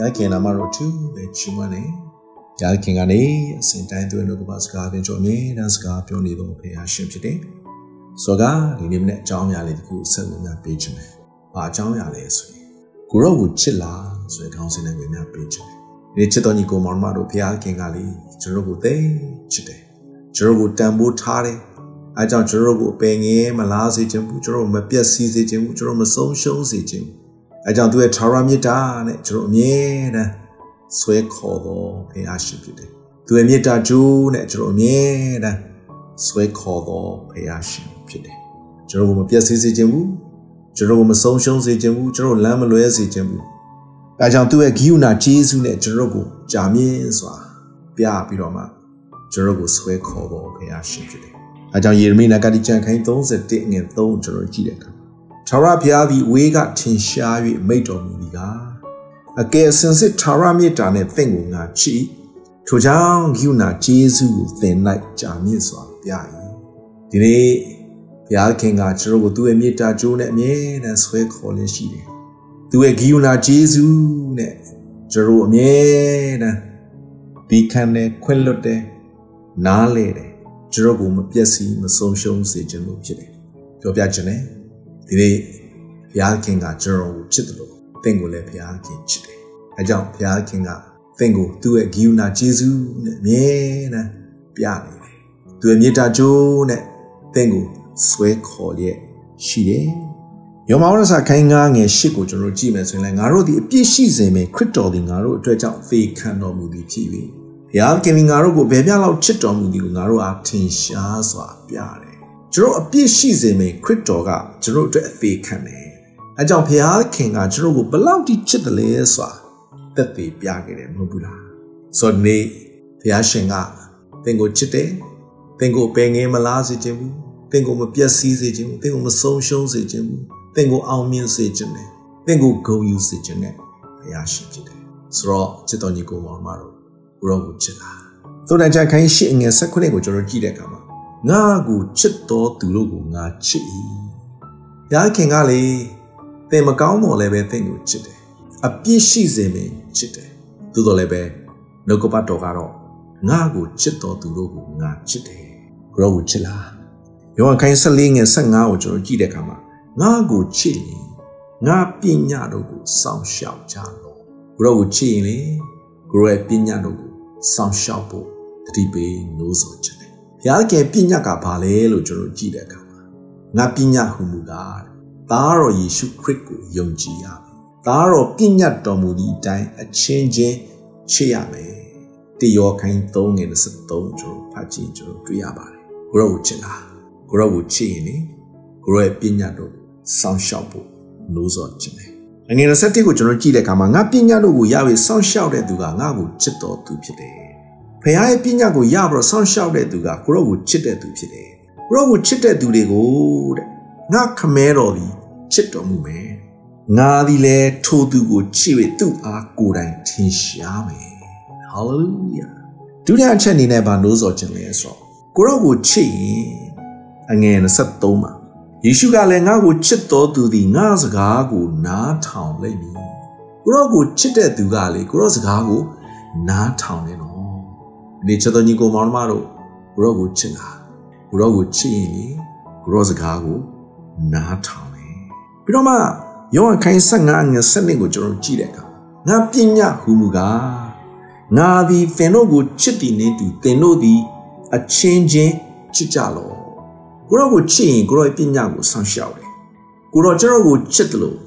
ရခင်နာမတော်သူပဲချီးမွမ်းနေရခင်ကနေအစဉ်တိုင်းသွင်းလို့ကပါစကားတင်ကြအမြဲတမ်းစကားပြောနေတော့ဖေဟာရှင်ဖြစ်တယ်ဆိုတော့ဒီနေ့မနေ့အကြောင်းအရာလေးတခုဆက်ဝင်များပေးချင်တယ်ဘာအကြောင်းအရာလဲဆိုရင်ကိုရောကိုချစ်လားဆိုတဲ့ခေါင်းစဉ်နဲ့ဝင်များပေးချင်တယ်ဒီချစ်တော်ညီကိုမောင်မတို့ဖေဟာခင်ကလေးကျွန်တော်ကိုသိချစ်တယ်ကျွန်တော်ကိုတန်ဖိုးထားတယ်အဲကြောင့်ကျွန်တော်ကိုအပင်ငယ်မလားစေခြင်းဘူးကျွန်တော်မပြတ်စီးစေခြင်းဘူးကျွန်တော်မဆုံးရှုံးစေခြင်းဘူး အဲကြောင့်သူရဲ့ထာဝရမြတ်တာနဲ့ကျွန်တော်အမြဲတမ်းဆွဲခေါ်တော်ဘုရားရှင်ဖြစ်တယ်။သူရဲ့မြတ်တာကျိုးနဲ့ကျွန်တော်အမြဲတမ်းဆွဲခေါ်တော်ဘုရားရှင်ဖြစ်တယ်။ကျွန်တော်ကိုမပြတ်စေစေခြင်းဘူး။ကျွန်တော်ကိုမဆုံးရှုံးစေခြင်းဘူး။ကျွန်တော်လမ်းမလွဲစေခြင်းဘူး။အဲကြောင့်သူရဲ့ဂိယူနာဂျေဇုနဲ့ကျွန်တော်ကိုကြာမြင့်စွာပြပြီးတော့မှကျွန်တော်ကိုဆွဲခေါ်တော်ဘုရားရှင်ဖြစ်တယ်။အဲကြောင့်ယေရမိနဂတိကျမ်းခိုင်း31ငွေ3ကျွန်တော်ကြည့်တဲ့အခါ ထာဝရဘုရားသည်ဝေးကထင်ရှား၍မိတ်တော်မူသည်ကားအကယ်စင်စစ်ထာဝရမေတ္တာနှင့်သင်ကိုငါချီထိုကြောင့်ဂိယူနာဂျေဇုကိုသင်၌ကြာမြင့်စွာပြ၏ဒီနေ့ဘုရားခင်ကကျွန်တော်ကိုသူ့ရဲ့မေတ္တာကြိုးနဲ့အမြဲတမ်းဆွဲခေါ်လင်းရှိတယ်သူ့ရဲ့ဂိယူနာဂျေဇုနဲ့ကျွန်တော်အမြဲတမ်းဒီခံနဲ့ခွင့်လွတ်တယ်နားလေတယ်ကျွန်တော်ကိုမပြည့်စည်မဆုံးရှုံးစေခြင်းလို့ဖြစ်တယ်ပြောပြခြင်းနဲ့ ဒီနေ့ဘုရားခင်ကကျွန်တော်ကိုချစ်တယ်လို့သင်ကိုလည်းဘုရားခင်ချစ်တယ်။အဲကြောင့်ဘုရားခင်ကသင်ကိုသူ့ရဲ့ဂိယူနာဂျေဇုနဲ့အမြဲတမ်းပြနေတယ်။သူ့ရဲ့မေတ္တာကြိုးနဲ့သင်ကိုဆွဲခေါ်လျက်ရှိတယ်။ယောမဝရစာခိုင်းငါငယ်ရှစ်ကိုကျွန်တော်ကြည့်မယ်ဆိုရင်လည်းငါတို့ဒီအပြည့်ရှိစေမယ်ခရစ်တော်ဒီငါတို့အတွက်ကြောင့်သေခံတော်မူသည်ဖြစ်၍ဘုရားခင်ငါတို့ကိုဘယ်ပြလောက်ချစ်တော်မူသည်ကိုငါတို့အားထင်ရှားစွာပြတယ် ကျွန်တော်အပြည့်ရှိစေမယ်ခရစ်တော်ကကျွန်တော်အတွက်အသေးခံတယ်။အဲကြောင့်ဘုရားခင်ကကျွန်တော်ကိုဘလောက်ထိချစ်တယ်လဲဆိုတာသက်သေပြခဲ့တယ်မဟုတ်ဘူးလား။ဆိုတော့ဒီဘုရားရှင်ကသင်ကိုချစ်တယ်။သင်ကိုပယ်ငယ်မလားစေခြင်းဘူး။သင်ကိုမပြတ်စည်းစေခြင်းဘူး။သင်ကိုမဆုံးရှုံးစေခြင်းဘူး။သင်ကိုအောင်မြင်စေခြင်းနဲ့သင်ကိုဂုဏ်ယူစေခြင်းနဲ့ဘုရားရှင်ဖြစ်တယ်။ဆိုတော့ချစ်တော်ညီကိုမောင်မတို့ဘုရားကိုချစ်တာ။သို့တန်ချခိုင်းရှိငယ်၁၉ကိုကျွန်တော်ကြည့်တဲ့အခါမှာ ငါကိုချစ်တော်သူတို့ကိုငါချစ်၏။ရာခင်ကလေသင်မကောင်းတော်လည်းပဲသင်ကိုချစ်တယ်။အပြစ်ရှိစေမင်းချစ်တယ်။သို့တော်လည်းပဲနှုတ်ကပတ်တော်ကတော့ငါကိုချစ်တော်သူတို့ကိုငါချစ်တယ်။ကိုရောကိုချစ်လား။ယောဟန်ခိုင်း14ငယ်15ကိုကျွန်တော်ကြည့်တဲ့အခါမှာငါကိုချစ်ရင်ငါပညာတို့ကိုစောင့်ရှောက်ကြလော့။ကိုရောကိုချစ်ရင်လေကိုရောရဲ့ပညာတို့ကိုစောင့်ရှောက်ဖို့တတိပေးနိုးစောချင်တယ် ဘုရားကပညာကဘာလဲလို့ကျွန်တော်ကြည့်တဲ့အခါမှာငါပညာဟူမူကားသားတော်ယေရှုခရစ်ကိုယုံကြည်ရမယ်။သားတော်ပညာတော်မူသည့်အတိုင်းအချင်းချင်းချစ်ရမယ်။တယောခိုင်း3ငယ်23ကျွန်တော်ဖတ်ကြည့်ကျွန်တော်တွေ့ရပါတယ်။ကိုရောကိုချစ်လား။ကိုရောကိုချစ်ရင်လေကိုရောရဲ့ပညာတော်ကိုစောင့်ရှောက်ဖို့လို့ဆိုချင်တယ်။ငွေ27ကိုကျွန်တော်ကြည့်တဲ့အခါမှာငါပညာတို့ကိုရပြီစောင့်ရှောက်တဲ့သူကငါ့ကိုချစ်တော်သူဖြစ်တယ် ဖခင်ရဲ့ပညာကိုရပြီးတော့ဆောင်းလျှောက်တဲ့သူကကိုရောကိုချစ်တဲ့သူဖြစ်တယ်။ကိုရောကိုချစ်တဲ့သူတွေကိုတဲ့ငါခမဲတော်သည်ချစ်တော်မူမယ်။ငါသည်လည်းထိုသူကိုချစ်၍သူ့အားကိုယ်တိုင်ထင်ရှားမယ်။ hallelujah ဒုတိယအချက်အနေနဲ့ဗာနိုးစော်ခြင်းလဲဆိုတော့ကိုရောကိုချစ်ရင်အငယ်23မှာယေရှုကလည်းငါ့ကိုချစ်တော်သူသည်ငါစကားကိုနားထောင်လိမ့်မည်။ကိုရောကိုချစ်တဲ့သူကလေကိုရောစကားကိုနားထောင်နေတော့ ဒီချက်တော်ညီကိုမောင်မတို့ကိုရောကိုချစ်တာကိုရောကိုချစ်ရင်လေကိုရောစကားကိုနားထောင်တယ်ပြီးတော့မှယောဟန်ခိုင်း15ငွေ7ကိုကျွန်တော်ကြည့်တဲ့အခါငါပညာဟူမူကားငါသည်သင်တို့ကိုချစ်တည်နေသူသင်တို့သည်အချင်းချင်းချစ်ကြလောကိုရောကိုချစ်ရင်ကိုရောပညာကိုဆောင်ရှောက်တယ်ကိုရောကျွန်တော်ကိုချစ်တယ်လို့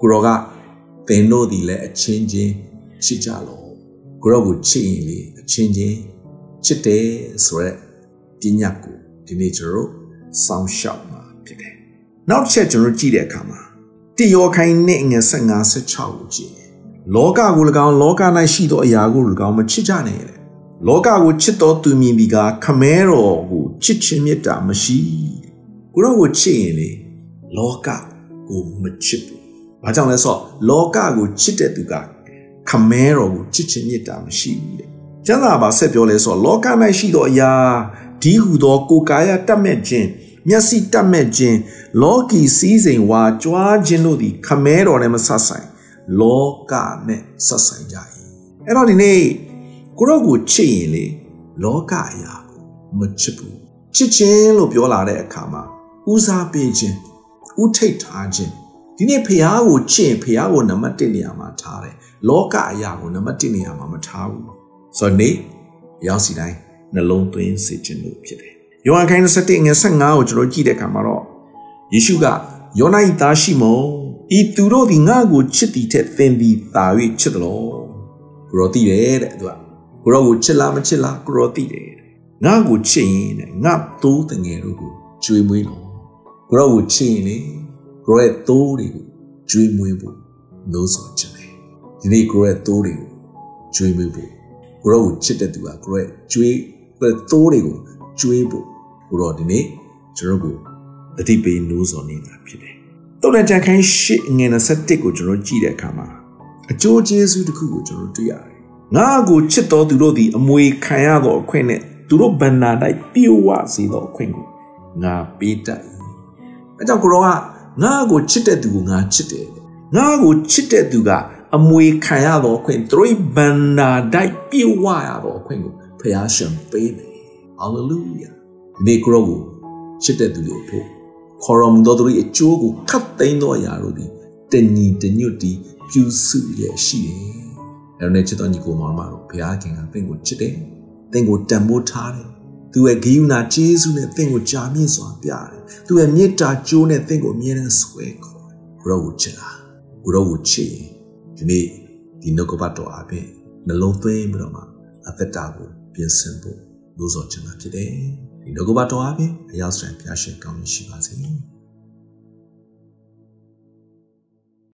ကိုရောကသင်တို့သည်လည်းအချင်းချင်းချစ်ကြလော ကိုရောကိုချစ်ရင်လေအချင်းချင်းချစ်တယ်ဆိုရက်ပညာကိုဒီနေ့ကျွန်တော်စောင့်ရှောက်မှာဖြစ်တယ်။နောက်တစ်ချက်ကျွန်တော်ကြည့်တဲ့အခါမှာတိယောခိုင်းနဲ့ငွေ15 16ကိုကြည့်လောကကို၎င်းလောက၌ရှိသောအရာကို၎င်းမချစ်ကြနဲ့လေလောကကိုချစ်တော်သူမြင်ပြီးကခမဲတော်ကိုချစ်ခြင်းမေတ္တာမရှိကိုရောကိုချစ်ရင်လေလောကကိုမချစ်ဘူး။ဘာကြောင့်လဲဆိုတော့လောကကိုချစ်တဲ့သူက ခမဲတော်ကိုချစ်ခြင်းမေတ္တာမရှိဘူးတဲ့ကျမ်းစာပါဆက်ပြောလဲဆိုတော့လောက၌ရှိသောအရာဒီဟုသောကိုယ်ကာယတတ်မဲ့ခြင်းမျက်စိတတ်မဲ့ခြင်းလောကီစည်းစိမ်ဝါကြွားခြင်းတို့သည်ခမဲတော်နဲ့မဆက်ဆိုင်လောကနဲ့ဆက်ဆိုင်ကြ၏အဲ့တော့ဒီနေ့ကိုရောကိုချစ်ရင်လေလောကအရာကိုမချစ်ဘူးချစ်ခြင်းလို့ပြောလာတဲ့အခါမှာဦးစားပေးခြင်းဥထိတ်ထားခြင်း ဒီနေ့ဖះကိုချစ်ရင်ဖះကိုနံပါတ်1နေရာမှာထားတယ်လောကအရာကိုနံပါတ်1နေရာမှာမထားဘူးဆိုတော့နေ့ရောက်စီတိုင်းနှလုံးသွင်းစေခြင်းလို့ဖြစ်တယ်ယောဟန်ခိုင်း17ငွေ15ကိုကျွန်တော်ကြည့်တဲ့အခါမှာတော့ယေရှုကယောနာ၏သားရှိမုန်ဤသူတို့သည်ငါ့ကိုချစ်သည်ထက်သင်သည်သာ၍ချစ်တယ်လို့ကိုရောသိတယ်တဲ့သူကကိုရောကိုချစ်လားမချစ်လားကိုရောသိတယ်ငါ့ကိုချစ်ရင်တဲ့ငါသိုးတငယ်တို့ကိုကြွေးမွေးလို့ကိုရောကိုချစ်ရင်လေ ကိုရောရဲ့သိုးတွေကိုကြွေးမွေးဖို့လို့ဆိုချင်တယ်ဒီနေ့ကိုရောရဲ့သိုးတွေကိုကြွေးမွေးဖို့ကိုရောကိုချစ်တဲ့သူကကိုရောရဲ့ကြွေးကိုရောသိုးတွေကိုကြွေးဖို့ကိုရောဒီနေ့ကျွန်တော်ကိုအတိပေးနိုးစော်နေတာဖြစ်တယ်။တုတ်တန်ကြံခိုင်းရှစ်ငွေ27ကိုကျွန်တော်ကြည့်တဲ့အခါမှာအကျိုးကျေးဇူးတစ်ခုကိုကျွန်တော်တွေ့ရတယ်။ငါ့ကိုချစ်တော်သူတို့သည်အမွေခံရသောအခွင့်နဲ့သူတို့ဗန္နာ၌ပြေဝစေသောအခွင့်ကိုငါပေးတတ်၏။အဲကြောင့်ကိုရောက ငါ့ကိုချစ်တဲ့သူကိုငါချစ်တယ်။ငါ့ကိုချစ်တဲ့သူကအမွေခံရသောအခွင့်သူတို့ဗန္နာ၌ပြေဝရသောအခွင့်ကိုဖျားရှင်ပေးမယ်။ဟာလေလုယာ။ဒီကိုရောကိုချစ်တဲ့သူတွေဖို့ခေါ်တော်မူသောသူ၏အကျိုးကိုခတ်သိမ်းသောအရာတို့သည်တညီတညွတ်တီပြုစုရရှိတယ်။အဲ့တော့ချစ်တော်ညီကိုမောင်မတို့ဘုရားခင်ကသင်ကိုချစ်တယ်။သင်ကိုတန်ဖိုးထားတယ်။ သူရဲ့ဂိယူနာကျေးဇူးနဲ့သင်ကိုကြာမြင့်စွာပြတယ်။သူရဲ့မေတ္တာကြိုးနဲ့သင်ကိုအမြဲတမ်းဆွဲခေါ်တယ်။ဘုရားကိုချစ်လား။ဘုရားကိုချစ်ရင်ဒီနေ့ဒီနှုတ်ကပတ်တော်အပြင်နှလုံးသွင်းပြီးတော့မှအသက်တာကိုပြင်ဆင်ဖို့လို့ဆိုချင်တာဖြစ်တယ်။ဒီနှုတ်ကပတ်တော်အပြင်အရောက်ဆိုင်ဖျားရှင်ကောင်းကြီးရှိပါစေ။